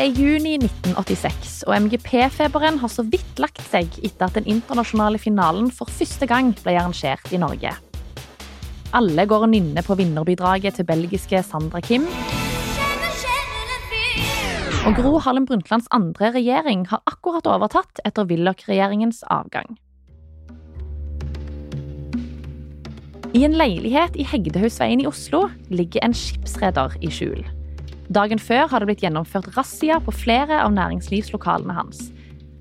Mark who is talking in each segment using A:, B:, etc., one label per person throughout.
A: Det er juni 1986, og MGP-feberen har så vidt lagt seg etter at den internasjonale finalen for første gang ble arrangert i Norge. Alle går og nynner på vinnerbidraget til belgiske Sandra Kim. Og Gro Harlem Brundtlands andre regjering har akkurat overtatt etter Willoch-regjeringens avgang. I en leilighet i Hegdehaugsveien i Oslo ligger en skipsreder i skjul. Dagen før har det blitt gjennomført razzia på flere av næringslivslokalene hans.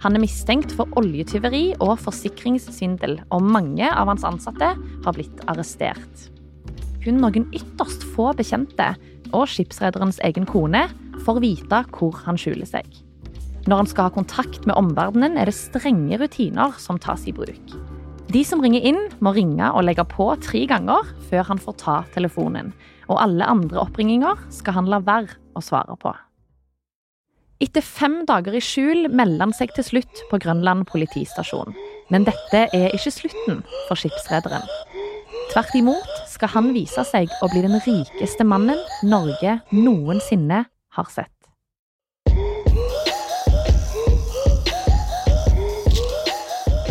A: Han er mistenkt for oljetyveri og forsikringssvindel, og mange av hans ansatte har blitt arrestert. Kun noen ytterst få bekjente og skipsrederens egen kone får vite hvor han skjuler seg. Når han skal ha kontakt med omverdenen, er det strenge rutiner som tas i bruk. De som ringer inn, må ringe og legge på tre ganger før han får ta telefonen. Og alle andre oppringinger skal han la være å svare på. Etter fem dager i skjul melder han seg til slutt på Grønland politistasjon. Men dette er ikke slutten for skipsrederen. Tvert imot skal han vise seg å bli den rikeste mannen Norge noensinne har sett.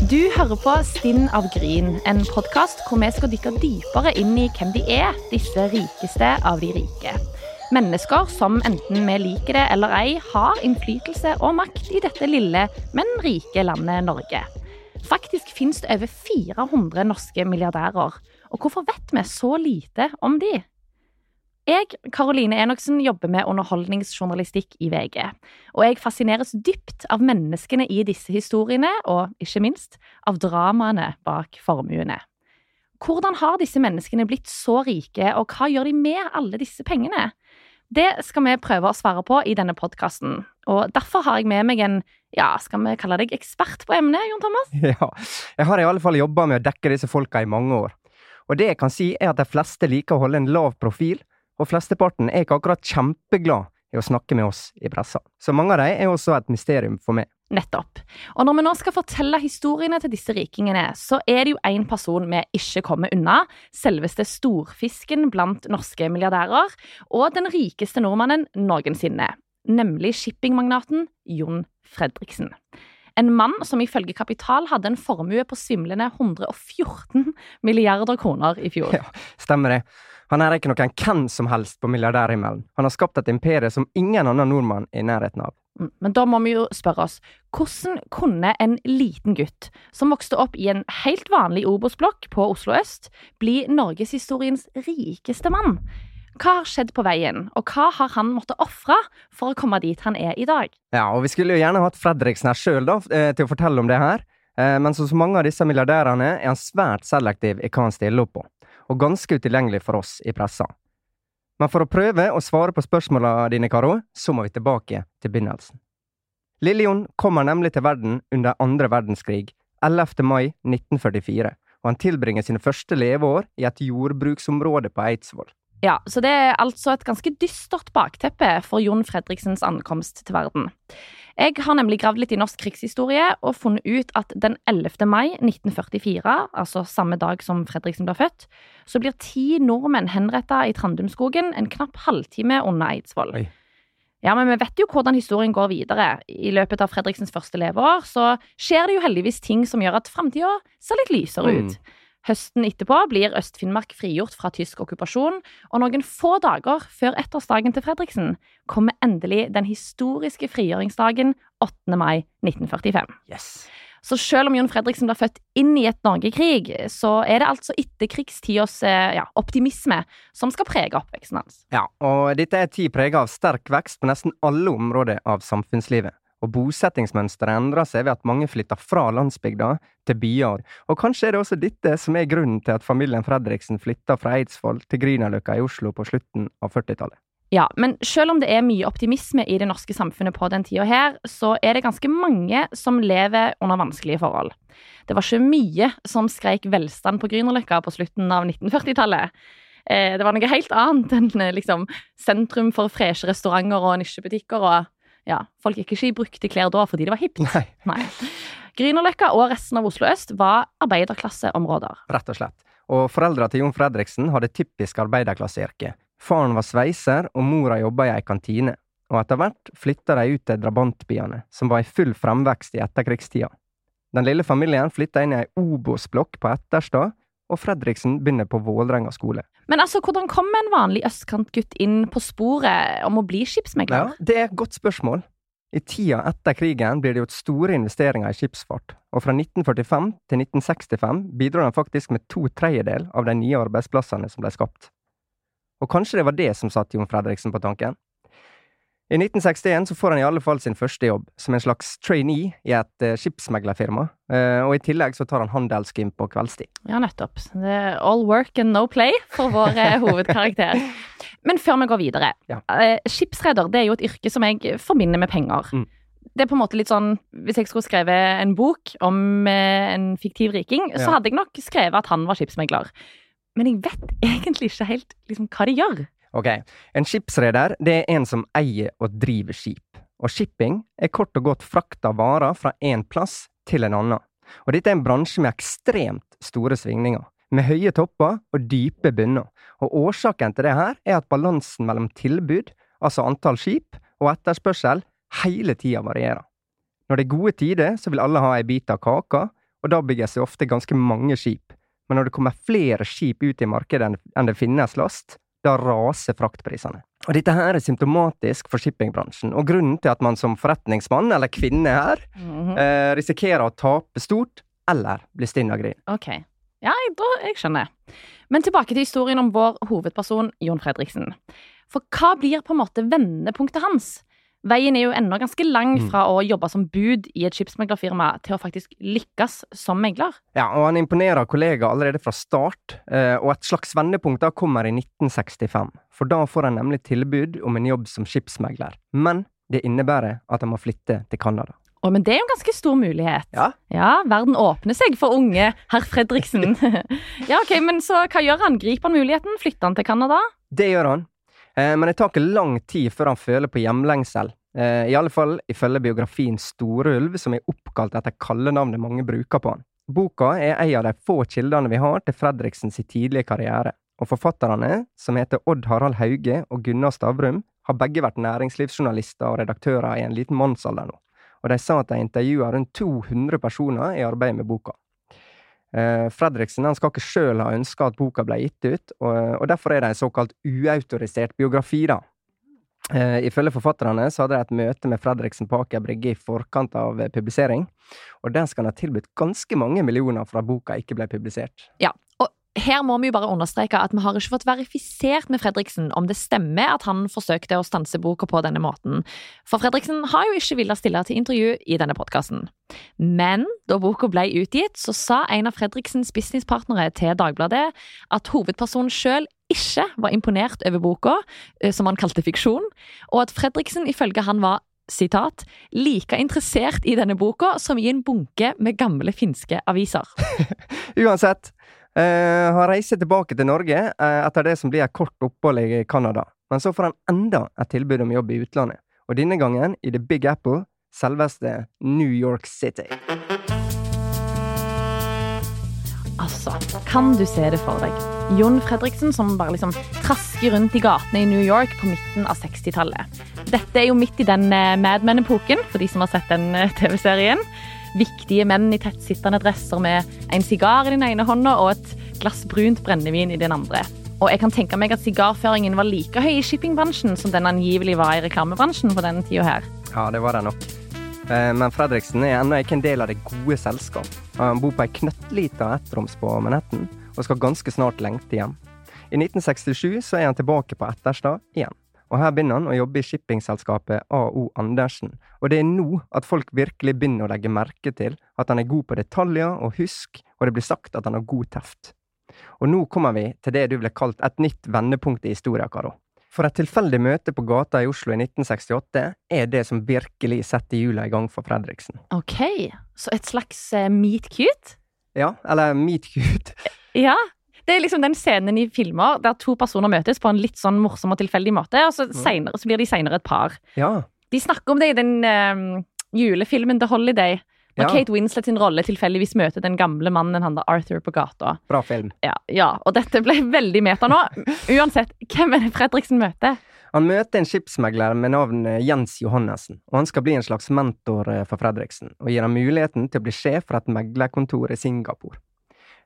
A: Du hører på Stinn av Gryn, en podkast hvor vi skal dykke dypere inn i hvem de er, disse rikeste av de rike. Mennesker som enten vi liker det eller ei, har innflytelse og makt i dette lille, men rike landet Norge. Faktisk finnes det over 400 norske milliardærer. Og hvorfor vet vi så lite om de? Jeg, Karoline Enoksen, jobber med underholdningsjournalistikk i VG. Og jeg fascineres dypt av menneskene i disse historiene, og ikke minst av dramaene bak formuene. Hvordan har disse menneskene blitt så rike, og hva gjør de med alle disse pengene? Det skal vi prøve å svare på i denne podkasten. Og derfor har jeg med meg en ja, skal vi kalle deg ekspert på emnet, Jon Thomas?
B: Ja, jeg har i alle fall jobba med å dekke disse folka i mange år. Og det jeg kan si, er at de fleste liker å holde en lav profil, og flesteparten er ikke akkurat kjempeglad i å snakke med oss i pressa. Så mange av dem er også et mysterium for meg.
A: Nettopp. Og når vi nå skal fortelle historiene til disse rikingene, så er det jo én person vi ikke kommer unna. Selveste storfisken blant norske milliardærer, og den rikeste nordmannen noensinne. Nemlig shippingmagnaten Jon Fredriksen. En mann som ifølge Kapital hadde en formue på svimlende 114 milliarder kroner i fjor.
B: Ja, stemmer det. Han er ikke noen hvem som helst på milliardærhimmelen. Han har skapt et imperie som ingen annen nordmann er i nærheten av.
A: Mm, men da må vi jo spørre oss, hvordan kunne en liten gutt som vokste opp i en helt vanlig Obos-blokk på Oslo øst, bli norgeshistoriens rikeste mann? Hva har skjedd på veien, og hva har han måttet ofre for å komme dit han er i dag?
B: Ja, og vi skulle jo gjerne hatt Fredriksen her sjøl, da, eh, til å fortelle om det her. Eh, men som så mange av disse milliardærene er han svært selektiv i hva han stiller opp på og ganske utilgjengelig for oss i pressa. Men for å prøve å svare på spørsmåla dine, Karo, så må vi tilbake til begynnelsen. Lille-Jon kommer nemlig til verden under andre verdenskrig, 11. mai 1944, og han tilbringer sine første leveår i et jordbruksområde på Eidsvoll.
A: Ja, så det er altså et ganske dystert bakteppe for Jon Fredriksens ankomst til verden. Jeg har nemlig gravd litt i norsk krigshistorie og funnet ut at den 11. mai 1944, altså samme dag som Fredriksen ble født, så blir ti nordmenn henretta i Trandumskogen en knapp halvtime under Eidsvoll. Oi. Ja, men vi vet jo hvordan historien går videre. I løpet av Fredriksens første leveår så skjer det jo heldigvis ting som gjør at framtida ser litt lysere ut. Mm. Høsten etterpå blir Øst-Finnmark frigjort fra tysk okkupasjon, og noen få dager før ettårsdagen til Fredriksen kommer endelig den historiske frigjøringsdagen 8. mai 1945.
B: Yes.
A: Så selv om Jon Fredriksen ble født inn i et Norgekrig, så er det altså etterkrigstidas eh, ja, optimisme som skal prege oppveksten hans.
B: Ja, og dette er tid prega av sterk vekst på nesten alle områder av samfunnslivet og bosettingsmønsteret endrer seg ved at mange flytter fra landsbygda til byer, og kanskje er det også dette som er grunnen til at familien Fredriksen flytta fra Eidsvoll til Grünerløkka i Oslo på slutten av 40-tallet.
A: Ja, men selv om det er mye optimisme i det norske samfunnet på den tida her, så er det ganske mange som lever under vanskelige forhold. Det var ikke mye som skreik velstand på Grünerløkka på slutten av 1940-tallet. Eh, det var noe helt annet enn eh, liksom, sentrum for freshe restauranter og nisjebutikker og ja, folk gikk ikke i brukte klær da fordi det var hipt.
B: Nei.
A: Nei. Grünerløkka og resten av Oslo øst var arbeiderklasseområder.
B: Rett og slett. Og foreldra til Jon Fredriksen hadde typisk arbeiderklasseyrke. Faren var sveiser, og mora jobba i ei kantine. og etter hvert flytta de ut til drabantbyene, som var i full fremvekst i etterkrigstida. Den lille familien flytta inn i ei Obos-blokk på Etterstad, og Fredriksen begynner på Vålerenga skole.
A: Men altså, hvordan kom en vanlig østkantgutt inn på sporet om å bli skipsmegler?
B: Ja, det er et godt spørsmål. I tida etter krigen blir det gjort store investeringer i skipsfart, og fra 1945 til 1965 bidro den faktisk med to tredjedel av de nye arbeidsplassene som ble skapt. Og kanskje det var det som satte Jon Fredriksen på tanken? I 1961 så får han i alle fall sin første jobb, som en slags trainee i et uh, skipsmeglerfirma, uh, og i tillegg så tar han handelsgym på kveldstid.
A: Ja, nettopp. Det er all work and no play for vår uh, hovedkarakter. Men før vi går videre. Ja. skipsreder det er jo et yrke som jeg forbinder med penger. Mm. Det er på en måte litt sånn, Hvis jeg skulle skrevet en bok om en fiktiv riking, ja. så hadde jeg nok skrevet at han var skipsmegler. Men jeg vet egentlig ikke helt liksom, hva de gjør.
B: Ok, En skipsreder det er en som eier og driver skip. Og shipping er kort og godt frakt av varer fra én plass til en annen. Og dette er en bransje med ekstremt store svingninger, med høye topper og dype bunner. Og årsaken til det her er at balansen mellom tilbud, altså antall skip, og etterspørsel hele tida varierer. Når det er gode tider, så vil alle ha ei bit av kaka, og da bygges det ofte ganske mange skip. Men når det kommer flere skip ut i markedet enn det finnes last, da raser fraktprisene. Og dette her er symptomatisk for shippingbransjen, og grunnen til at man som forretningsmann, eller kvinne her, mm -hmm. eh, risikerer å tape stort, eller bli stinn av grin.
A: Ok. Ja, da, jeg skjønner. Men tilbake til historien om vår hovedperson, Jon Fredriksen. For hva blir på en måte vendepunktet hans? Veien er jo ennå ganske lang mm. fra å jobbe som bud i et skipsmeglerfirma til å faktisk lykkes som megler.
B: Ja, og han imponerer kollegaer allerede fra start, eh, og et slags vendepunkt da kommer i 1965. For da får han nemlig tilbud om en jobb som skipsmegler. Men det innebærer at han må flytte til Canada.
A: Oh, men det er jo en ganske stor mulighet.
B: Ja.
A: ja verden åpner seg for unge herr Fredriksen. ja, ok, Men så hva gjør han? Griper han muligheten? Flytter han til Canada?
B: Det gjør han. Eh, men det tar ikke lang tid før han føler på hjemlengsel. Eh, I alle fall ifølge biografien Storulv, som er oppkalt etter kallenavnet mange bruker på han. Boka er en av de få kildene vi har til Fredriksens tidlige karriere, og forfatterne, som heter Odd Harald Hauge og Gunnar Stavrum, har begge vært næringslivsjournalister og redaktører i en liten mannsalder nå, og de sa at de intervjua rundt 200 personer i arbeidet med boka. Eh, Fredriksen han skal ikke sjøl ha ønska at boka ble gitt ut, og, og, derfor er det en såkalt uautorisert biografi. da. Uh, ifølge forfatterne så hadde de et møte med Fredriksen på Aker Brygge i forkant av eh, publisering, og den skal han ha tilbudt ganske mange millioner for at boka ikke ble publisert.
A: Ja, her må vi jo bare understreke at vi har ikke fått verifisert med Fredriksen om det stemmer at han forsøkte å stanse boka på denne måten, for Fredriksen har jo ikke villet stille til intervju i denne podkasten. Men da boka ble utgitt, så sa en av Fredriksens businesspartnere til Dagbladet at hovedpersonen sjøl ikke var imponert over boka, eh, som han kalte fiksjon, og at Fredriksen ifølge han var sitat, like interessert i denne boka som i en bunke med gamle finske aviser.
B: Uansett, Uh, han reiser tilbake til Norge uh, etter det som blir et kort opphold i Canada. Men så får han enda et tilbud om jobb i utlandet, og denne gangen i The Big Apple, selveste New York City.
A: Altså, kan du se det for deg? Jon Fredriksen som bare liksom trasker rundt i gatene i New York på midten av 60-tallet. Dette er jo midt i den uh, Mad Men-epoken, for de som har sett den TV-serien viktige menn i tettsittende dresser med en sigar i den ene hånda og et glass brunt brennevin i den andre. Og jeg kan tenke meg at sigarføringen var like høy i shippingbransjen som den angivelig var i reklamebransjen på denne tida her.
B: Ja, det var det nok. Eh, men Fredriksen er ennå ikke en del av det gode selskap. Han bor på ei knøttlita ettroms på Manhattan og skal ganske snart lengte hjem. I 1967 så er han tilbake på Etterstad igjen og her begynner han å jobbe i shippingselskapet AO Andersen. Og det er nå at folk virkelig begynner å legge merke til at han er god på detaljer og husk, og det blir sagt at han har god teft. Og nå kommer vi til det du ville kalt et nytt vendepunkt i historien, Karo. For et tilfeldig møte på gata i Oslo i 1968 er det som virkelig setter hjula i gang for Fredriksen.
A: Ok, så et slags uh, meet cute?
B: Ja, eller meet cute.
A: Ja, det er liksom den scenen i filmer der to personer møtes på en litt sånn morsom og tilfeldig måte, og så, senere, så blir de seinere et par.
B: Ja.
A: De snakker om det i den um, julefilmen The Holiday. Og ja. Kate Winslet sin rolle tilfeldigvis møter den gamle mannen han da Arthur på gata.
B: Bra film.
A: Ja, ja, og dette ble veldig meta nå. Uansett, hvem er det Fredriksen møter?
B: Han møter en skipsmegler med navn eh, Jens Johannessen, og han skal bli en slags mentor eh, for Fredriksen, og gir ham muligheten til å bli sjef for et meglerkontor i Singapore.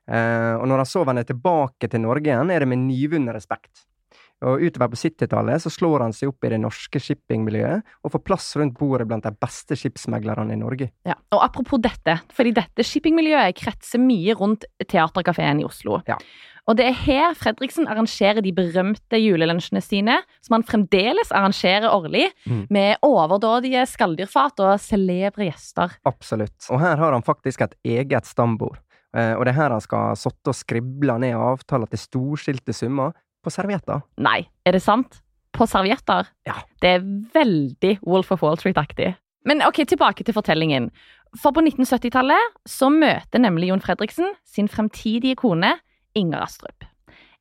B: Eh, og når han så vender tilbake til Norge igjen, er det med nyvunnen respekt. Og utover på 70-tallet så slår han seg opp i det norske shippingmiljøet, og får plass rundt bordet blant de beste skipsmeglerne i Norge.
A: Ja, og apropos dette, fordi dette shippingmiljøet kretser mye rundt Theatercaféen i Oslo.
B: Ja.
A: Og det er her Fredriksen arrangerer de berømte julelunsjene sine, som han fremdeles arrangerer årlig,
B: Mm.
A: med overdådige skalldyrfat og celebre gjester.
B: Absolutt. Og her har han faktisk et eget stambord. Eh, og det er her han skal ha sittet og skribla ned avtaler til storskilte summer på servietter.
A: Nei, er det sant? På servietter?
B: Ja.
A: Det er veldig Wolf of Wall Street-aktig. Men ok, tilbake til fortellingen. For på 1970-tallet så møter nemlig Jon Fredriksen sin fremtidige kone Inger Astrup.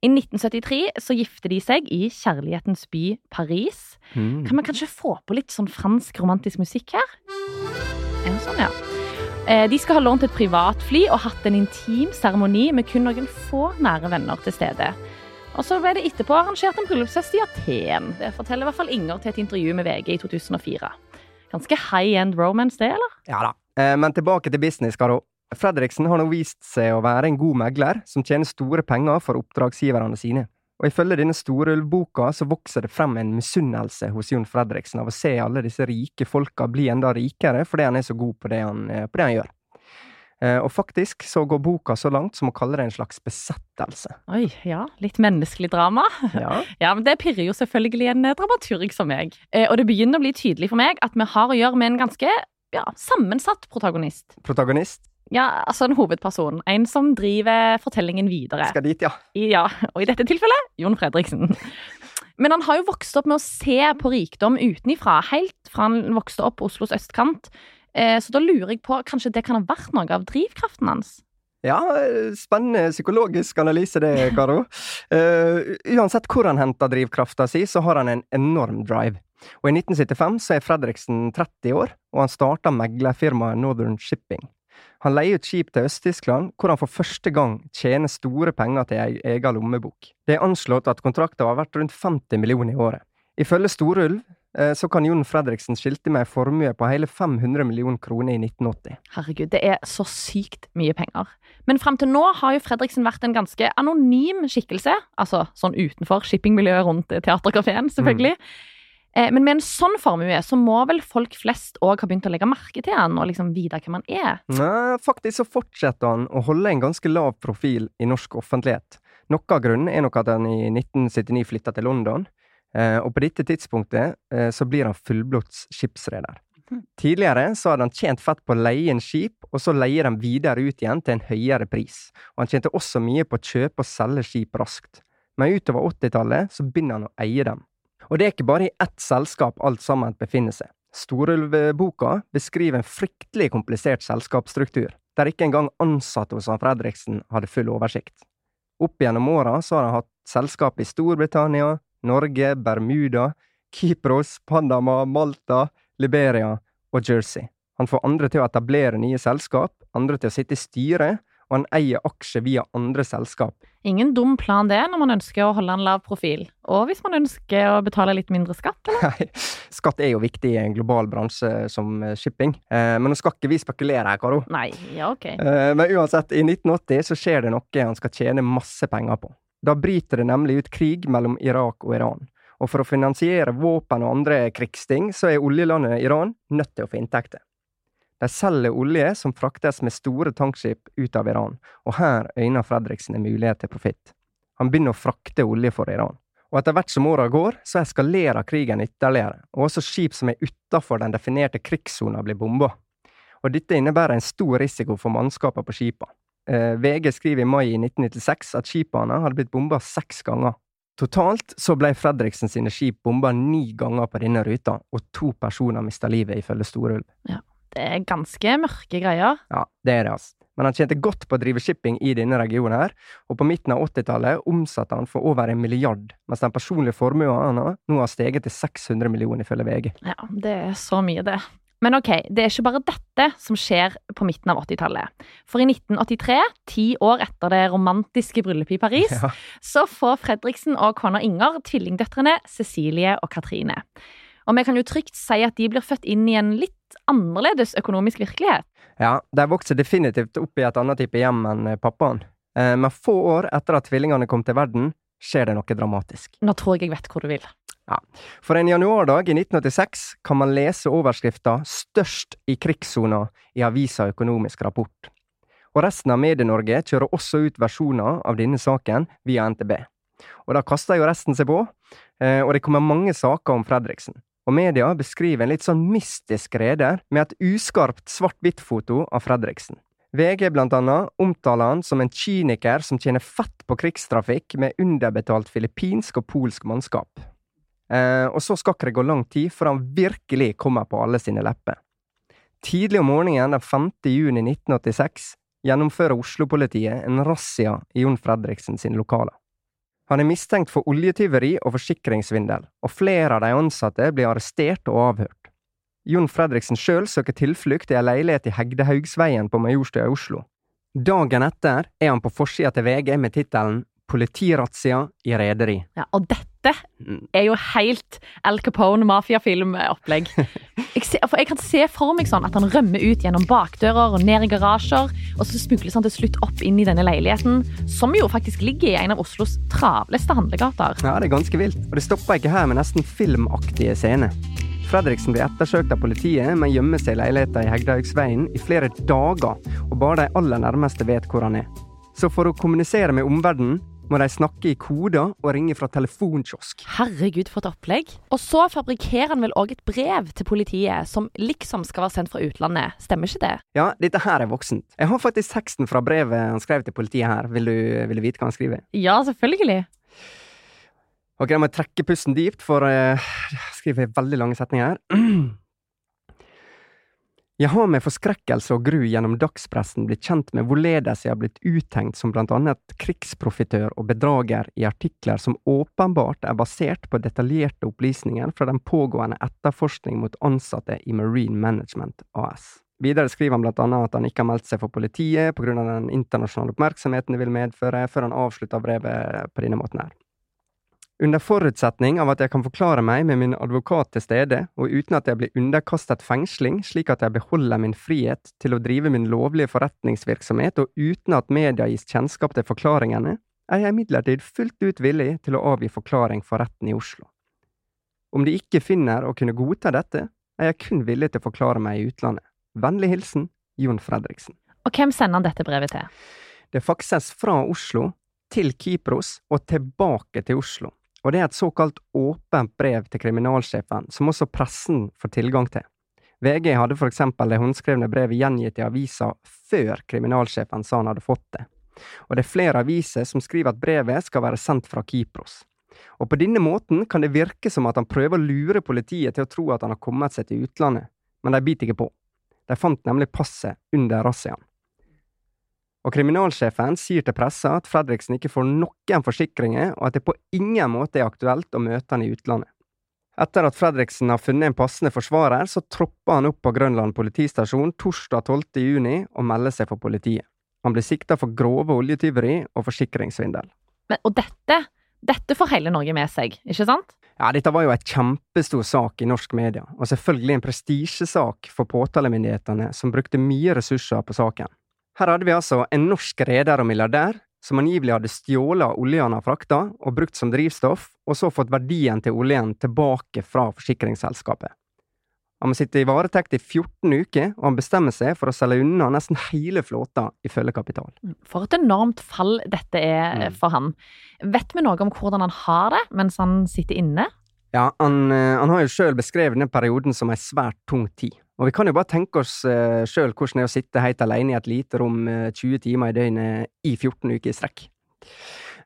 A: I 1973 så gifter de seg i kjærlighetens by Paris.
B: Mm.
A: Kan vi kanskje få på litt sånn fransk romantisk musikk her? Ja, sånn, ja. Eh, De skal ha lånt et privatfly og hatt en intim seremoni med kun noen få nære venner til stede. Og så ble det etterpå arrangert en bryllupsfest i Aten. Det forteller i hvert fall Inger til et intervju med VG i 2004. Ganske high end romance, det, eller?
B: Ja da. Eh, men tilbake til business, Karo. Fredriksen har nå vist seg å være en god megler som tjener store penger for oppdragsgiverne sine. Og ifølge denne Storulv-boka så vokser det frem en misunnelse hos Jon Fredriksen av å se alle disse rike folka bli enda rikere fordi han er så god på det han, eh, på det han gjør. Eh, Og faktisk så går boka så langt som å kalle det en slags besettelse.
A: Oi, ja. Litt menneskelig drama.
B: Ja.
A: Ja, men Det pirrer jo selvfølgelig en eh, dramaturg som meg. Og det begynner å bli tydelig for meg at vi har å gjøre med en ganske ja, sammensatt protagonist.
B: Protagonist
A: Ja, altså en hovedperson. En som driver fortellingen videre.
B: skal dit, ja.
A: I, ja, og i dette tilfellet Jon Fredriksen. Men han har jo vokst opp med å se på rikdom utenifra, helt fra han vokste opp på Oslos østkant. Eh, Så da lurer jeg på, kanskje det kan ha vært noe av drivkraften hans?
B: Ja, spennende psykologisk analyse det, Karo. Uh, uansett hvor han henter drivkrafta si, så har han en enorm drive. Og i 1975 så er Fredriksen 30 år, og han starter meglerfirmaet Northern Shipping. Han leier ut skip til Øst-Tyskland, hvor han for første gang tjener store penger til ei egen lommebok. Det er anslått at kontrakten har vært rundt 50 millioner i året. Ifølge Storulv eh, så kan Jon Fredriksen skilte med en formue på hele 500 millioner kroner i 1980.
A: Herregud, det er så sykt mye penger. Men frem til nå har jo Fredriksen vært en ganske anonym skikkelse. Altså sånn utenfor shippingmiljøet rundt Teaterkafeen, selvfølgelig. Eh, Men med en sånn formue så må vel folk flest òg ha begynt å legge merke til han og liksom vite hvem han er.
B: Nei, faktisk så fortsetter han å holde en ganske lav profil i norsk offentlighet. Noe av grunnen er nok at han i 1979 flytta til London, eh, og på dette tidspunktet eh, så blir han fullblods skipsreder.
A: Mhm.
B: Tidligere så hadde han tjent fett på å leie en skip, og så leie dem videre ut igjen til en høyere pris. Og han tjente også mye på å kjøpe og selge skip raskt. Men utover 80-tallet så begynner han å eie dem. Og det er ikke bare i ett selskap alt sammen befinner seg. Storulv-boka beskriver en fryktelig komplisert selskapsstruktur, der ikke engang ansatte hos han Fredriksen hadde full oversikt. Opp gjennom åra har han hatt selskap i Storbritannia, Norge, Bermuda, Kypros, Panama, Malta, Liberia og Jersey. Han får andre til å etablere nye selskap, andre til å sitte i styret, og han eier aksjer via andre selskap.
A: Ingen dum plan det når man ønsker å holde en lav profil. Og hvis man ønsker å betale litt mindre skatt, eller?
B: Nei, skatt er jo viktig i en global bransje som eh, shipping, eh, men nå skal ikke vi spekulere her, Karo.
A: Nei, ja ok.
B: Eh, Men uansett, i 1980 så skjer det noe han skal tjene masse penger på. Da bryter det nemlig ut krig mellom Irak og Iran. Og for å finansiere våpen og andre krigsting, så er oljelandet Iran nødt til å få inntekter. De selger olje som fraktes med store tankskip ut av Iran, og her øyner Fredriksen en mulighet til profitt. Han begynner å frakte olje for Iran. Og etter hvert som åra går, så eskalerer krigen ytterligere, og også skip som er utafor den definerte krigssona blir bomba. Og dette innebærer en stor risiko for mannskapet på skipa. Eh, VG skriver i mai i 1996 at skipene hadde blitt bomba seks ganger. Totalt så ble Fredriksen sine skip bomba ni ganger på denne ruta, og to personer mista livet, ifølge Storulv.
A: Det er ganske mørke greier.
B: Ja, det er det, altså. Men han tjente godt på å drive shipping i denne regionen her, og på midten av 80-tallet omsatte han for over en milliard, mens den personlige formuen hans nå har steget til 600 millioner, ifølge VG.
A: Ja, det er så mye, det. Men ok, det er ikke bare dette som skjer på midten av 80-tallet. For i 1983, ti år etter det romantiske bryllupet i Paris,
B: Ja.
A: så får Fredriksen og kona Inger tvillingdøtrene Cecilie og Katrine. Og vi kan jo trygt si at de blir født inn i en litt annerledes økonomisk virkelighet.
B: Ja, de vokser definitivt opp i et annet type hjem enn eh, pappaen. Eh, Men få år etter at tvillingene kom til verden, skjer det noe dramatisk.
A: Nå tror jeg jeg vet hvor du vil. Ja.
B: For en januardag i 1986 kan man lese overskrifta 'Størst i krigssona' i avisa Økonomisk Rapport. Og resten av Medie-Norge kjører også ut versjoner av denne saken via NTB. Og da kaster jo resten seg på, eh, og det kommer mange saker om Fredriksen. Og media beskriver en litt sånn mystisk reder med et uskarpt svart-hvitt-foto av Fredriksen. VG blant annet omtaler han som en kyniker som tjener fett på krigstrafikk med underbetalt filippinsk og polsk mannskap. Eh, og så skal ikke det gå lang tid før han virkelig kommer på alle sine lepper. Tidlig om morgenen den 5. juni 1986 gjennomfører Oslo-politiet en razzia i Jon Fredriksen sine lokaler. Han er mistenkt for oljetyveri og forsikringssvindel, og flere av de ansatte blir arrestert og avhørt. Jon Fredriksen sjøl søker tilflukt i ei leilighet i Hegdehaugsveien på Majorstua i Oslo. Dagen etter er han på forsida til VG med tittelen Politiradzia i rederi.
A: Ja, og dette er jo helt Al Capone mafiafilmopplegg. Jeg, jeg kan se for meg sånn at han rømmer ut gjennom bakdører og ned i garasjer, og så smugles han til slutt opp inn i denne leiligheten, som jo faktisk ligger i en av Oslos travleste handlegater.
B: Ja, det er ganske vilt. Og det stopper ikke her med nesten filmaktige scener. Fredriksen blir ettersøkt av politiet, men gjemmer seg i leiligheten i Hegdehaugsveien i flere dager, og bare de aller nærmeste vet hvor han er. Så for å kommunisere med omverdenen må de snakke i koder og ringe fra telefonkiosk.
A: Herregud, for et opplegg. Og så fabrikkerer han vel òg et brev til politiet, som liksom skal være sendt fra utlandet. Stemmer ikke det?
B: Ja, dette her er voksent. Jeg har faktisk teksten fra brevet han skrev til politiet her. Vil du, vil du vite hva han skriver?
A: Ja, selvfølgelig.
B: Ok, jeg må trekke pusten dypt, for uh, jeg skriver veldig lange setninger her. Jeg har med forskrekkelse og gru gjennom dagspressen blitt kjent med hvorledes jeg har blitt uthengt som blant annet krigsprofitør og bedrager i artikler som åpenbart er basert på detaljerte opplysninger fra den pågående etterforskning mot ansatte i Marine Management AS. Videre skriver han blant annet at han ikke har meldt seg for politiet av den internasjonale oppmerksomheten det vil medføre, før han avslutter brevet på denne måten her. Under forutsetning av at jeg kan forklare meg med min advokat til stede, og uten at jeg blir underkastet fengsling, slik at jeg beholder min frihet til å drive min lovlige forretningsvirksomhet, og uten at media gis kjennskap til forklaringene, er jeg imidlertid fullt ut villig til å avgi forklaring for retten i Oslo. Om de ikke finner å kunne godta dette, er jeg kun villig til å forklare meg i utlandet. Vennlig hilsen Jon Fredriksen.
A: Og hvem sender han dette brevet til?
B: Det fakses fra Oslo til Kypros og tilbake til Oslo. Og det er et såkalt åpent brev til kriminalsjefen, som også pressen får tilgang til. VG hadde for eksempel det håndskrevne brevet gjengitt i avisa før kriminalsjefen sa han hadde fått det. Og det er flere aviser som skriver at brevet skal være sendt fra Kypros. Og på denne måten kan det virke som at han prøver å lure politiet til å tro at han har kommet seg til utlandet, men de biter ikke på. De fant nemlig passet under razziaen. Og kriminalsjefen sier til pressa at Fredriksen ikke får noen forsikringer, og at det på ingen måte er aktuelt å møte han i utlandet. Etter at Fredriksen har funnet en passende forsvarer, så tropper han opp på Grønland politistasjon torsdag 12. juni og melder seg for politiet. Han blir sikta for grove oljetyveri og forsikringssvindel.
A: Men, og dette, dette får hele Norge med seg, ikke sant?
B: Ja, dette var jo et kjempestor sak i norsk media, og selvfølgelig en prestisjesak for påtalemyndighetene, som brukte mye ressurser på saken. Her hadde vi altså en norsk reder og milliardær som angivelig hadde stjålet olja han har frakta og brukt som drivstoff, og så fått verdien til oljen tilbake fra forsikringsselskapet. Han må sitte i varetekt i 14 uker, og han bestemmer seg for å selge unna nesten hele flåta i følgekapital.
A: For et enormt fall dette er
B: Mm.
A: for han. Vet vi noe om hvordan han har det mens han sitter inne?
B: Ja, han, eh, han har jo sjøl beskrevet denne perioden som ei svært tung tid. Og vi kan jo bare tenke oss uh, sjøl hvordan det er å sitte helt alene i et lite rom eh, 20 timer i døgnet i 14 uker i strekk.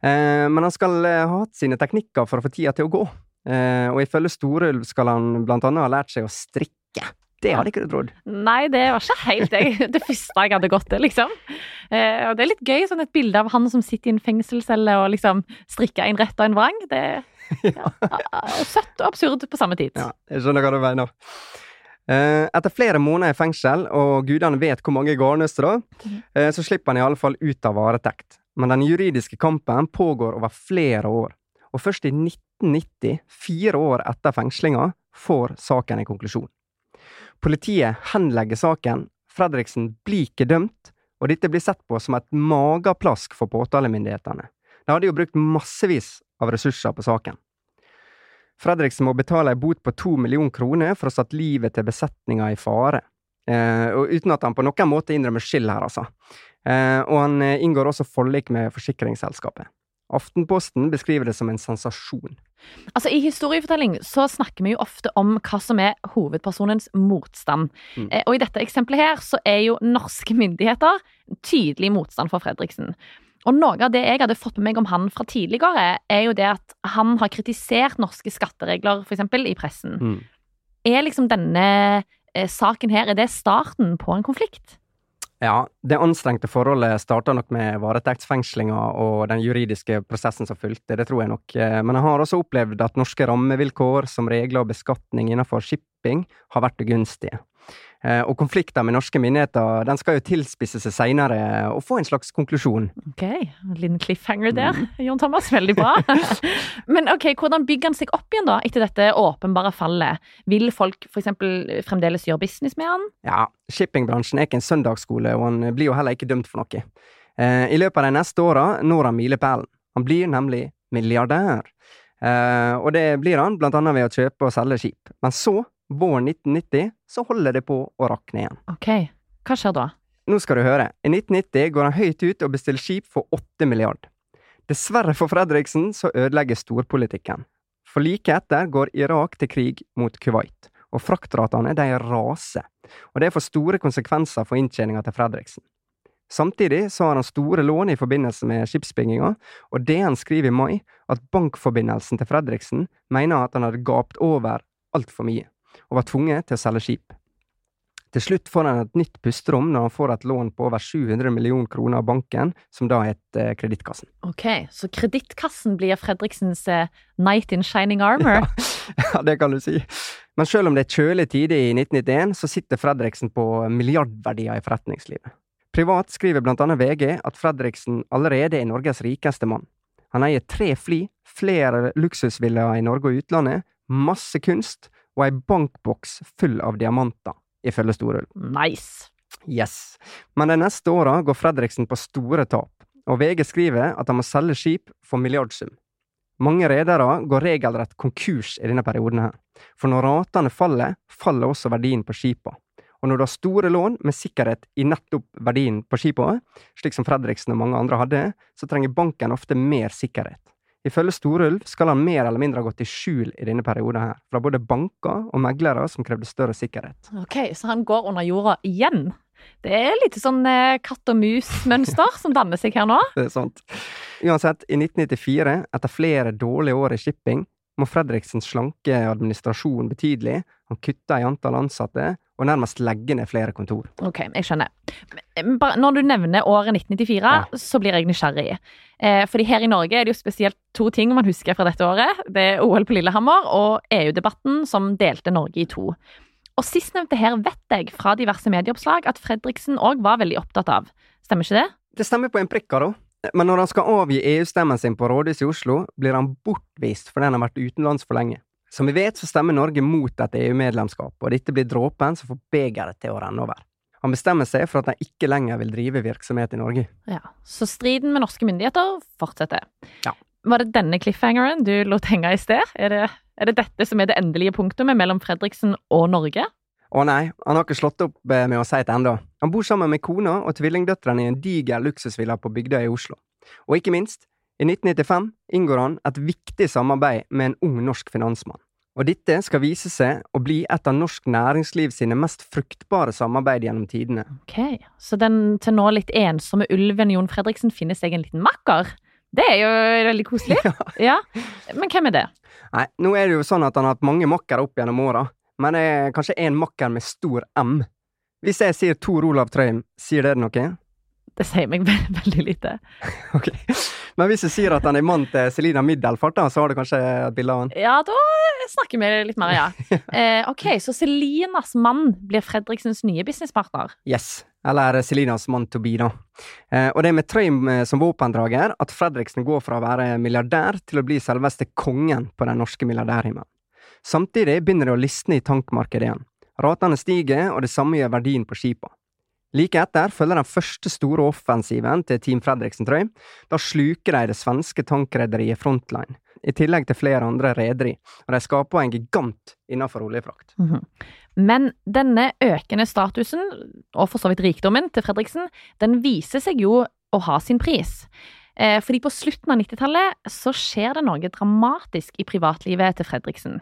B: Eh, men han skal eh, ha hatt sine teknikker for å få tida til å gå. Eh, og ifølge Storulv skal han blant annet ha lært seg å strikke. Det hadde ikke du trodd.
A: Nei, det var ikke helt det, det første jeg hadde gått til, liksom. Eh, og det er litt gøy, sånn et bilde av han som sitter i en fengselscelle og liksom strikker en rett og en vrang. Det er ja, søtt og absurd på samme tid.
B: Ja, jeg skjønner hva du mener. Eh, etter flere måneder i fengsel, og gudene vet hvor mange garnnøster,
A: Mhm.
B: eh, så slipper han i alle fall ut av varetekt. Men den juridiske kampen pågår over flere år. Og først i 1990, fire år etter fengslinga, får saken en konklusjon. Politiet henlegger saken, Fredriksen blir ikke dømt, og dette blir sett på som et mageplask for påtalemyndighetene. De hadde jo brukt massevis av ressurser på saken. Fredriksen må betale ei bot på to millioner kroner for å ha satt livet til besetninga i fare. Eh, og uten at han på noen måte innrømmer skyld her, altså. Eh, og han eh, inngår også forlik med forsikringsselskapet. Aftenposten beskriver det som en sensasjon.
A: Altså, I historiefortelling så snakker vi jo ofte om hva som er hovedpersonens motstand.
B: Mm.
A: Eh, og i dette eksempelet her så er jo norske myndigheter tydelig motstand for Fredriksen. Og noe av det jeg hadde fått med meg om han fra tidligere, er jo det at han har kritisert norske skatteregler, f.eks. i pressen.
B: Mm.
A: Er liksom denne eh, saken her, er det starten på en konflikt?
B: Ja, det anstrengte forholdet starta nok med varetektsfengslinga og den juridiske prosessen som fulgte, det tror jeg nok. Eh, Men jeg har også opplevd at norske rammevilkår, som regler og beskatning innenfor shipping, har vært ugunstige. Eh, Og konflikter med norske myndigheter den skal jo tilspisse seg seinere og få en slags konklusjon.
A: Ok, en liten cliffhanger der, Jon Thomas. Veldig bra. Men ok, hvordan bygger han seg opp igjen da, etter dette åpenbare fallet? Vil folk f.eks. fremdeles gjøre business med han?
B: Ja, shippingbransjen er ikke en søndagsskole, og han blir jo heller ikke dømt for noe. Eh, I løpet av de neste åra når han milepælen. Han blir nemlig milliardær. Eh, og det blir han blant annet ved å kjøpe og selge skip. Men så, våren 1990, så holder det på å rakne igjen.
A: Ok, hva skjer da?
B: Nå skal du høre. I 1990 går han høyt ut og bestiller skip for 8 milliard. Dessverre for Fredriksen så ødelegger storpolitikken. For like etter går Irak til krig mot Kuwait, og fraktratene de raser. Og det får store konsekvenser for inntjeninga til Fredriksen. Samtidig så har han store lån i forbindelse med skipsbygginga, og DN skriver i mai at bankforbindelsen til Fredriksen mener at han hadde gapt over altfor mye, og var tvunget til å selge skip. Til slutt får han et nytt pusterom når han får et lån på over 700 millioner kroner av banken, som da heter Kredittkassen.
A: Ok, så kredittkassen blir Fredriksens Night knight in shining armor?
B: Ja, det kan du si. Men selv om det er kjølige tider i 1991, så sitter Fredriksen på milliardverdier i forretningslivet. Privat skriver blant annet VG at Fredriksen allerede er Norges rikeste mann. Han eier tre fly, flere luksusvillaer i Norge og utlandet, masse kunst og ei bankboks full av diamanter, ifølge Storulv.
A: Nice.
B: Yes. Men de neste åra går Fredriksen på store tap, og VG skriver at han må selge skip for milliardsum. Mange redere går regelrett konkurs i denne perioden her, for når ratene faller, faller også verdien på skipa. Og når du har store lån med sikkerhet i nettopp verdien på skipa, slik som Fredriksen og mange andre hadde, så trenger banken ofte mer sikkerhet. Ifølge Storulv skal han mer eller mindre ha gått i skjul i denne perioden her, fra både banker og meglere som krevde større sikkerhet.
A: Ok, så han går under jorda igjen? Det er litt sånn eh, katt og mus-mønster som danner seg her nå.
B: Det er sant. Uansett, i 1994, etter flere dårlige år i shipping, må Fredriksen slanke administrasjonen betydelig, han kutter i antall ansatte, og nærmest legge ned flere kontor.
A: Ok, jeg skjønner. Når du nevner året 1994,
B: Ja.
A: så blir jeg nysgjerrig. Eh, fordi her i Norge er det jo spesielt to ting man husker fra dette året. Det er OL på Lillehammer og EU-debatten som delte Norge i to. Og sistnevnte her vet jeg fra diverse medieoppslag at Fredriksen òg var veldig opptatt av. Stemmer ikke det?
B: Det stemmer på en prikk, da. Men når han skal avgi EU-stemmen sin på rådhuset i Oslo, blir han bortvist fordi han har vært utenlands for lenge. Som vi vet, så stemmer Norge mot et EU-medlemskap, og dette blir dråpen som får begeret til å renne over. Han bestemmer seg for at han ikke lenger vil drive virksomhet i Norge.
A: Ja. Så striden med norske myndigheter fortsetter.
B: Ja.
A: Var det denne cliffhangeren du lot henge i sted? Er det, er det dette som er det endelige punktumet mellom Fredriksen og Norge?
B: Å nei, han har ikke slått opp eh, med å si det ennå. Han bor sammen med kona og tvillingdøtrene i en diger luksusvilla på Bygdøy i Oslo. Og ikke minst, i 1995 inngår han et viktig samarbeid med en ung norsk finansmann. Og dette skal vise seg å bli et av norsk næringsliv sine mest fruktbare samarbeid gjennom tidene.
A: Ok, så den til nå litt ensomme ulven Jon Fredriksen finner seg en liten makker? Det er jo veldig koselig. Ja. Men hvem er det?
B: Nei, nå er det jo sånn at han har hatt mange makkere opp gjennom åra, men det er kanskje en makker med stor M. Hvis jeg sier Tor Olav Trøim, sier det noe?
A: Det sier meg veldig lite.
B: Ok. Men hvis du sier at han er mann til Selina Middelfart, da, så har du kanskje et bilde av han?
A: Ja, da snakker vi litt mer, ja. Eh, ok, så Selinas mann blir Fredriksens nye businesspartner.
B: Yes. Eller Selinas mann to be, da. Eh, og det er med Trøim eh, som våpendrager at Fredriksen går fra å være milliardær til å bli selveste kongen på den norske milliardærhimmelen. Samtidig begynner det å lysne i tankmarkedet igjen. Ratene stiger, og det samme gjør verdien på skipa. Like etter følger den første store offensiven til Team Fredriksen Trøy. Da sluker de det svenske tankrederiet Frontline, i tillegg til flere andre rederi, og de skaper en gigant innenfor oljefrakt.
A: Mm -hmm. Men denne økende statusen, og for så vidt rikdommen til Fredriksen, den viser seg jo å ha sin pris. Eh, fordi på slutten av 90-tallet så skjer det noe dramatisk i privatlivet til Fredriksen.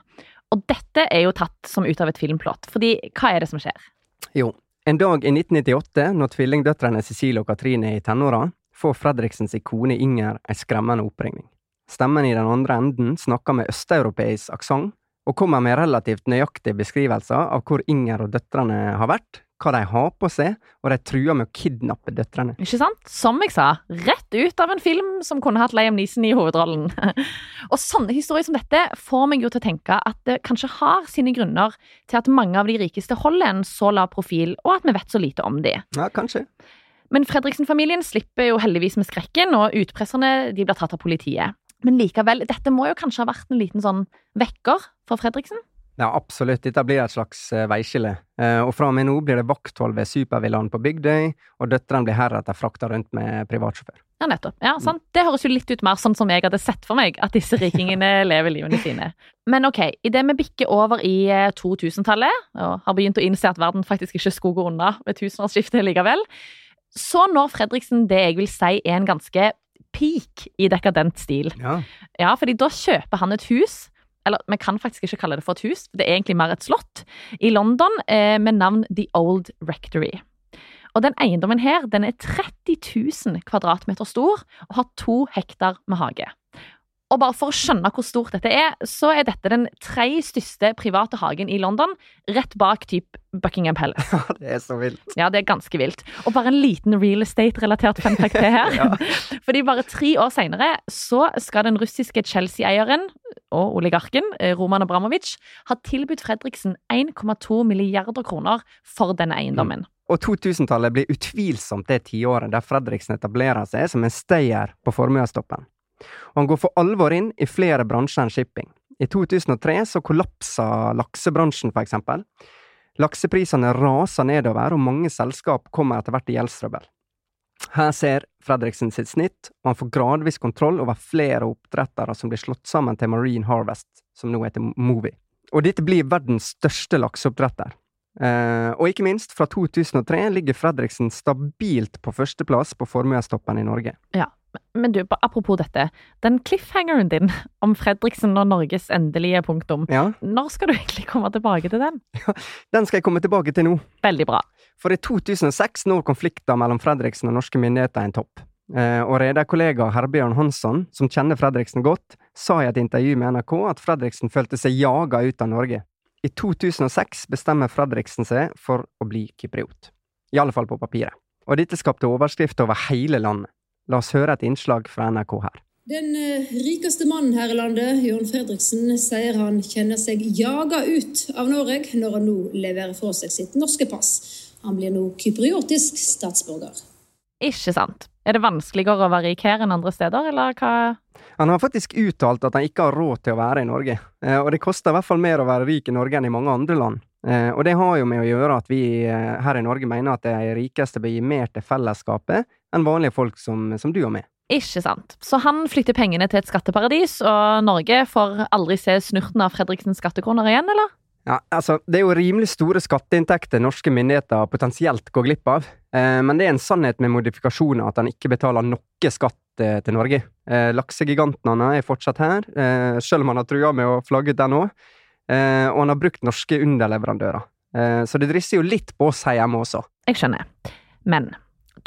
A: Og dette er jo tatt som ut av et filmplott, fordi hva er det som skjer?
B: Jo, en dag i 1998, når tvillingdøtrene Cecilie og Katrine er i tenåra, får Fredriksens kone Inger ei skremmende oppringning. Stemmen i den andre enden snakker med østeuropeisk aksent, og kommer med relativt nøyaktige beskrivelser av hvor Inger og døtrene har vært, hva de har på seg, og de truer med å kidnappe døtrene.
A: Ikke sant? Som jeg sa, rett ut av en film som kunne hatt Liam Neeson i hovedrollen. og sånne historier som dette får meg jo til å tenke at det kanskje har sine grunner til at mange av de rikeste holder en så lav profil, og at vi vet så lite om de.
B: Ja, kanskje.
A: Men Fredriksen-familien slipper jo heldigvis med skrekken, og utpresserne de blir tatt av politiet. Men likevel, dette må jo kanskje ha vært en liten sånn vekker for Fredriksen?
B: Ja, absolutt. Dette blir et slags uh, veiskille. Uh, og fra og med nå blir det vakthold ved Supervillaen på Bygdøy, og døtrene blir heretter frakta rundt med privatsjåfør.
A: Ja, nettopp. Ja, sant. Det høres jo litt ut mer sånn som jeg hadde sett for meg at disse rikingene lever livene sine. Men ok, idet vi bikker over i 2000-tallet, eh, og har begynt å innse at verden faktisk ikke skulle gå unna ved tusenårsskiftet likevel, så når Fredriksen det jeg vil si er en ganske peak i dekadent stil.
B: Ja.
A: ja, fordi da kjøper han et hus eller vi kan faktisk ikke kalle det for et hus, det er egentlig mer et slott, i London eh, med navn The Old Rectory. Og den eiendommen her den er 30 000 kvadratmeter stor og har to hektar med hage. Og bare for å skjønne hvor stort dette er, så er dette den tre største private hagen i London, rett bak typ Buckingham Palace.
B: Det er så vilt.
A: Ja, det er ganske vilt. Og bare en liten real estate-relatert fun fact til her. ja. Fordi bare tre år seinere så skal den russiske Chelsea-eieren og oligarken eh, Roman Abramovic har tilbudt Fredriksen 1,2 milliarder kroner for denne eiendommen. Mm.
B: Og 2000-tallet blir utvilsomt det tiåret der Fredriksen etablerer seg som en stayer på formuestoppen og han går for alvor inn i flere bransjer enn shipping. I 2003 så kollapsa laksebransjen, for eksempel. Lakseprisene raser nedover, og mange selskap kommer etter hvert i gjeldstrøbbel. Her ser Fredriksen sitt snitt, og han får gradvis kontroll over flere oppdrettere som blir slått sammen til Marine Harvest, som nå heter Movi. Og dette blir verdens største lakseoppdretter. Eh, og ikke minst, fra 2003 ligger Fredriksen stabilt på førsteplass på formuestoppen i Norge.
A: Ja, men du, apropos dette. Den cliffhangeren din om Fredriksen og Norges endelige punktum,
B: ja.
A: når skal du egentlig komme tilbake til den?
B: Ja, Den skal jeg komme tilbake til nå.
A: Veldig bra.
B: For i 2006 når konflikter mellom Fredriksen og norske myndigheter en topp. Eh, og rederkollega Herbjørn Hansson, som kjenner Fredriksen godt, sa i et intervju med NRK at Fredriksen følte seg jaga ut av Norge. I 2006 bestemmer Fredriksen seg for å bli kypriot. I alle fall på papiret. Og dette skapte overskrifter over hele landet. La oss høre et innslag fra NRK her.
C: Den eh, rikeste mannen her i landet, Jon Fredriksen, sier han kjenner seg jaga ut av Norge når han nå leverer fra seg sitt norske pass. Han blir nå kypriotisk statsborger.
A: Ikke sant. Er det vanskeligere å være rik her enn andre steder, eller hva?
B: Han har faktisk uttalt at han ikke har råd til å være i Norge, eh, og det koster i hvert fall mer å være rik i Norge enn i mange andre land. Eh, og det har jo med å gjøre at vi her i Norge mener at de rikeste bør gi mer til fellesskapet enn vanlige folk som, som du og meg.
A: Ikke sant. Så han flytter pengene til et skatteparadis, og Norge får aldri se snurten av Fredriksens skattekroner igjen, eller?
B: Ja, altså, Det er jo rimelig store skatteinntekter norske myndigheter potensielt går glipp av. Eh, men det er en sannhet med modifikasjoner at han ikke betaler noe skatt eh, til Norge. Eh, laksegigantene er fortsatt her, eh, selv om han har trua med å flagge ut den òg. Eh, og han har brukt norske underleverandører. Eh, så det drisser jo litt på oss her hjemme også.
A: Jeg skjønner. Men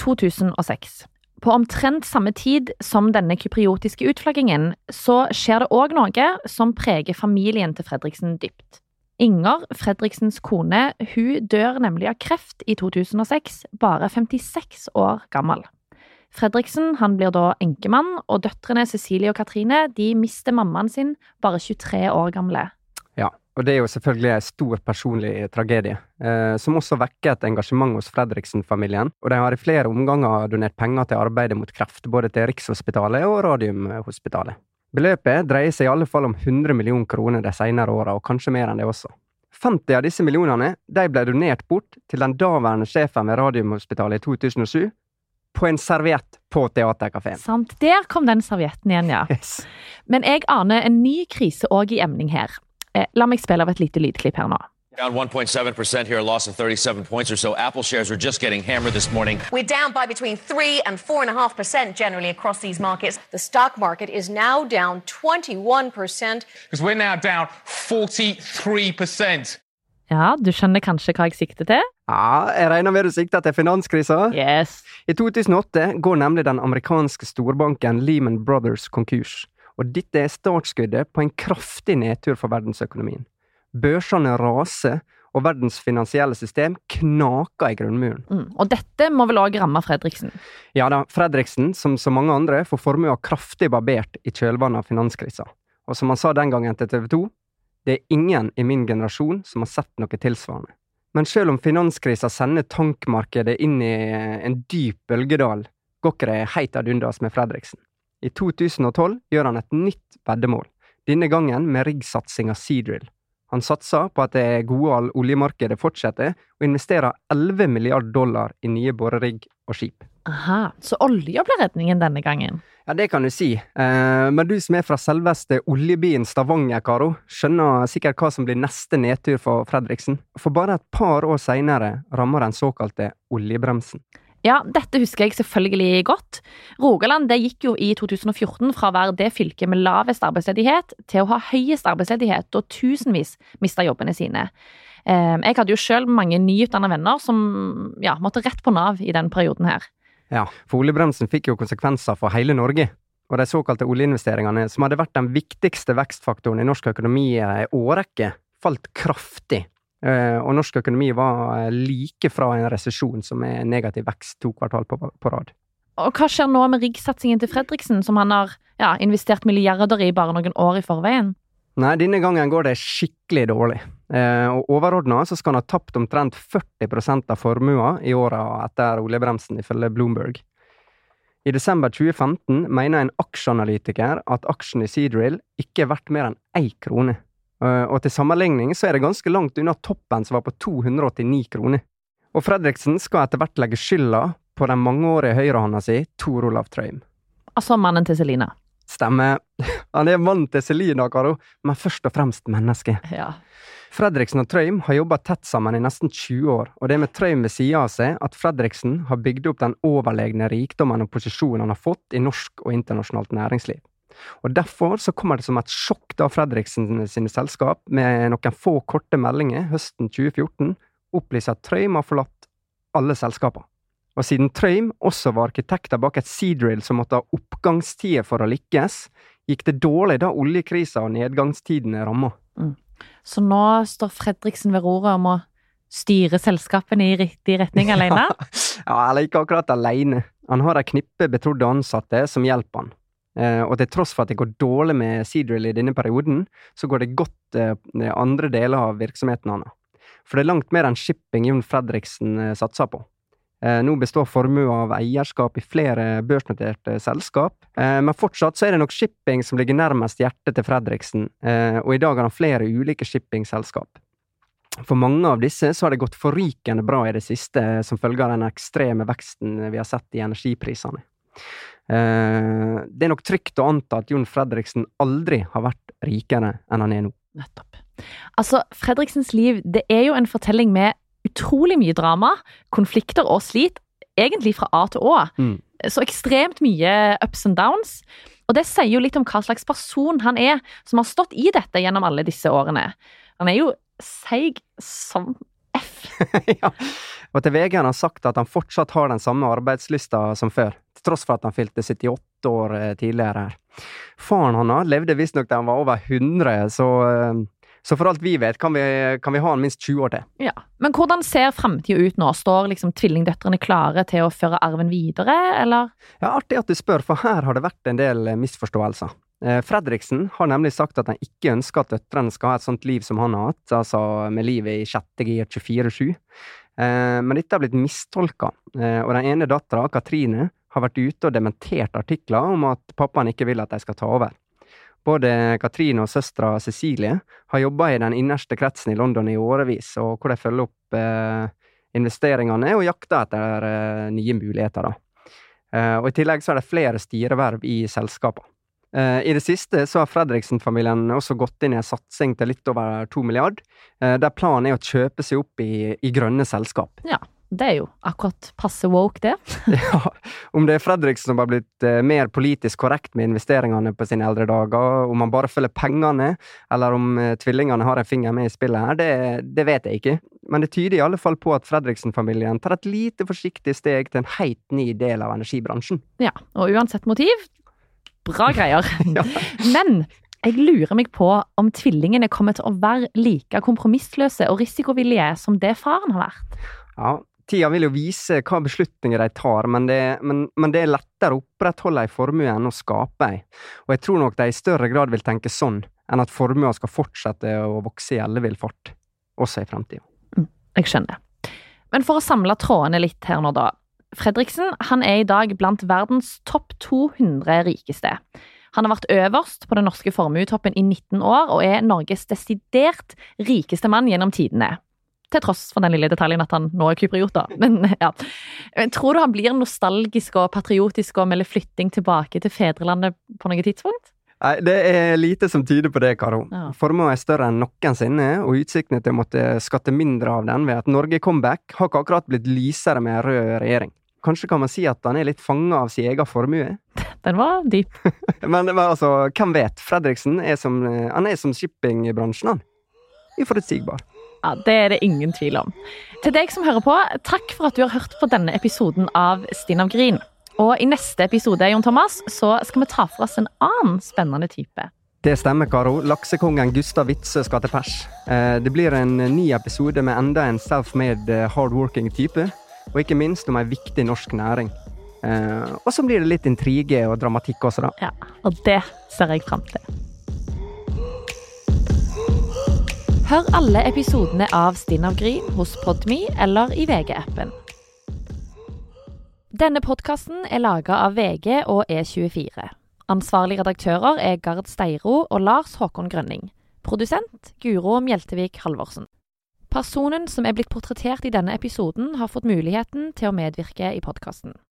A: 2006. På omtrent samme tid som denne kypriotiske utflaggingen, så skjer det òg noe som preger familien til Fredriksen dypt. Inger, Fredriksens kone, hun dør nemlig av kreft i 2006, bare 56 år gammel. Fredriksen han blir da enkemann, og døtrene Cecilie og Katrine de mister mammaen sin bare 23 år gamle.
B: Og det er jo selvfølgelig en stor personlig tragedie, eh, som også vekker et engasjement hos Fredriksen-familien, og de har i flere omganger donert penger til arbeidet mot kreft, både til Rikshospitalet og Radiumhospitalet. Beløpet dreier seg i alle fall om 100 millioner kroner de senere åra, og kanskje mer enn det også. 50 av disse millionene de ble donert bort til den daværende sjefen ved Radiumhospitalet i 2007, på en serviett på Theatercaféen.
A: Sant. Der kom den servietten igjen, ja.
B: Yes.
A: Men jeg aner en ny krise òg i emning her. Eh, la meg spille av et lite lydklipp her nå.
D: Down 1.7% here, a loss of 37 points or so. Apple shares are just getting hammered this morning.
E: We're down by between 3 and 4.5% generally across these markets. The stock market is now down 21%.
F: because we're now down 43%.
A: Ja, du skjønner kanskje hva jeg sikter til?
B: Ja, jeg regner med du sikter til finanskrisa?
A: Yes.
B: I 2008 går nemlig den amerikanske storbanken Lehman Brothers konkurs, og dette er startskuddet på en kraftig nedtur for verdensøkonomien. Børsene raser, og verdens finansielle system knaker i grunnmuren.
A: Mm. Og dette må vel òg ramme Fredriksen?
B: Ja da, Fredriksen, som så mange andre, får formua kraftig barbert i kjølvannet av finanskrisa. Og som han sa den gangen til TV 2, det er ingen i min generasjon som har sett noe tilsvarende. Men selv om finanskrisa sender tankmarkedet inn i en dyp bølgedal, går ikke det heit ad undas med Fredriksen. I 2012 gjør han et nytt veddemål, denne gangen med riggsatsinga Seadrill. Han satser på at det gode oljemarkedet fortsetter, og investerer 11 milliard dollar i nye borerigg og skip.
A: Aha, så olja ble redningen denne gangen?
B: Ja, det kan du si, eh, men du som er fra selveste oljebyen Stavanger, Karo, skjønner sikkert hva som blir neste nedtur for Fredriksen. For bare et par år seinere rammer den såkalte oljebremsen.
A: Ja, dette husker jeg selvfølgelig godt. Rogaland det gikk jo i 2014 fra å være det fylket med lavest arbeidsledighet til å ha høyest arbeidsledighet, og tusenvis mista jobbene sine. Eh, Jeg hadde jo sjøl mange nyutdanna venner som ja, måtte rett på Nav i den perioden her.
B: Ja, for oljebremsen fikk jo konsekvenser for hele Norge. Og de såkalte oljeinvesteringene, som hadde vært den viktigste vekstfaktoren i norsk økonomi i årrekke, falt kraftig. Eh, Og norsk økonomi var eh, like fra en resesjon som er negativ vekst to kvartal på, på rad.
A: Og hva skjer nå med riggsatsingen til Fredriksen, som han har ja, investert milliarder i bare noen år i forveien?
B: Nei, denne gangen går det skikkelig dårlig. Eh, og overordna så skal han ha tapt omtrent 40% av formua i åra etter oljebremsen, ifølge Bloomberg. I desember 2015 mener en aksjeanalytiker at aksjen i Seadrill ikke er verdt mer enn én krone. Eh, og til sammenligning så er det ganske langt unna toppen som var på 289 kroner. Og Fredriksen skal etter hvert legge skylda på den mangeårige høyrehånda si, Tor Olav Trøim.
A: Altså mannen til Selina.
B: Stemmer. Han er mannen til Selina, Karo, men først og fremst menneske.
A: Ja.
B: Fredriksen og Trøim har jobba tett sammen i nesten 20 år, og det er med Trøim ved sida av seg at Fredriksen har bygd opp den overlegne rikdommen og posisjonen han har fått i norsk og internasjonalt næringsliv. Og Derfor så kommer det som et sjokk da Fredriksen sine selskap, med noen få korte meldinger høsten 2014, opplyser at Trøim har forlatt alle selskapene. Og siden Trøim også var arkitekter bak et Seadrill som måtte ha oppgangstider for å lykkes, gikk det dårlig da oljekrisa og nedgangstidene ramma.
A: Så nå står Fredriksen ved roret om å styre selskapene i riktig retning alene?
B: Ja, eller ikke akkurat alene. Han har et knippe betrodde ansatte som hjelper han. Eh, og til tross for at det går dårlig med Seadrill i denne perioden, så går det godt eh, med andre deler av virksomheten hans. For det er langt mer enn shipping Jon Fredriksen eh, satser på. Eh, nå består formuen av eierskap i flere børsnoterte selskap, eh, men fortsatt så er det nok shipping som ligger nærmest hjertet til Fredriksen, eh, og i dag har han flere ulike shippingselskap. For mange av disse så har det gått forrykende bra i det siste som følge av den ekstreme veksten vi har sett i energiprisene. Eh, Det er nok trygt å anta at Jon Fredriksen aldri har vært rikere enn han er nå.
A: Nettopp. Altså, Fredriksens liv det er jo en fortelling med utrolig mye drama, konflikter og slit, egentlig fra A til Å.
B: Mm.
A: Så ekstremt mye ups and downs. Og det sier jo litt om hva slags person han er, som har stått i dette gjennom alle disse årene. Han er jo seig som F.
B: ja. Og til VG har han sagt at han fortsatt har den samme arbeidslysta som før, til tross for at han fylte 78 år eh, tidligere her. Faren hans levde visstnok da han var over 100, så, eh, så for alt vi vet, kan vi, kan vi ha han minst 20 år til.
A: Ja. Men hvordan ser framtida ut nå? Står liksom tvillingdøtrene klare til å føre arven videre, eller?
B: Ja, Artig at du spør, for her har det vært en del misforståelser. Eh, Fredriksen har nemlig sagt at han ikke ønsker at døtrene skal ha et sånt liv som han har hatt, altså med livet i sjette gir 24-7. Eh, men dette har blitt mistolka, eh, og den ene dattera, Katrine, har vært ute og dementert artikler om at pappaen ikke vil at de skal ta over. Både Katrine og søstera Cecilie har jobba i den innerste kretsen i London i årevis, og hvor de følger opp investeringene og jakter etter nye muligheter. Og I tillegg så er det flere styreverv i selskapene. Eh, I det siste så har Fredriksen-familien også gått inn i en satsing til litt over to milliard, eh, der planen er å kjøpe seg opp i, i grønne selskap.
A: Ja, det er jo akkurat passe woke, det.
B: Ja, Om det er Fredriksen som har blitt eh, mer politisk korrekt med investeringene på sine eldre dager, om han bare følger pengene, eller om tvillingene har en finger med i spillet her, det, det vet jeg ikke. Men det tyder i alle fall på at Fredriksen-familien tar et lite forsiktig steg til en helt ny del av energibransjen.
A: Ja, og uansett motiv, bra greier.
B: Ja.
A: Men jeg lurer meg på om tvillingene kommer til å være like kompromissløse og risikovillige som det faren har vært.
B: Ja, Tida vil jo vise hva beslutninger de tar, men det, men, men det er lettere å opprettholde ei formue enn å skape ei. Og jeg tror nok de i større grad vil tenke sånn, enn at formua skal fortsette å vokse i ellevill fart, også i fremtida.
A: Jeg skjønner. Men for å samle trådene litt her nå, da. Fredriksen han er i dag blant verdens topp 200 rikeste. Han har vært øverst på den norske formuetoppen i 19 år, og er Norges desidert rikeste mann gjennom tidene. Til tross for den lille detaljen at han nå er kypriot, da. Men ja. Tror du han blir nostalgisk og patriotisk og melder flytting tilbake til fedrelandet på noe tidspunkt?
B: Nei, det er lite som tyder på det, Karo.
A: Ja.
B: Formua er større enn noensinne, og utsiktene til å måtte skatte mindre av den ved at Norge comeback har ikke akkurat blitt lysere med en rød regjering. Kanskje kan man si at han er litt fanga av sin egen formue?
A: Den var dyp.
B: Men, men altså, hvem vet? Fredriksen er som, han er som shippingbransjen, han. Uforutsigbar.
A: Ja, Det er det ingen tvil om. Til deg som hører på, takk for at du har hørt på denne episoden av Stinn av Grin. Og i neste episode Jon Thomas, så skal vi ta for oss en annen spennende type.
B: Det stemmer, Karo. Laksekongen Gustav Witzøe skal til pers. Eh, Det blir en ny episode med enda en self-made eh, hardworking type. Og ikke minst om ei viktig norsk næring. Eh, Og så blir det litt intrige og dramatikk også, da.
A: Ja, Og det ser jeg fram til. Hør alle episodene av Stinn av Grin hos Podme eller i VG-appen. Denne podkasten er laga av VG og E24. Ansvarlige redaktører er Gard Steiro og Lars Håkon Grønning. Produsent Guro Mjeltevik Halvorsen. Personen som er blitt portrettert i denne episoden, har fått muligheten til å medvirke i podkasten.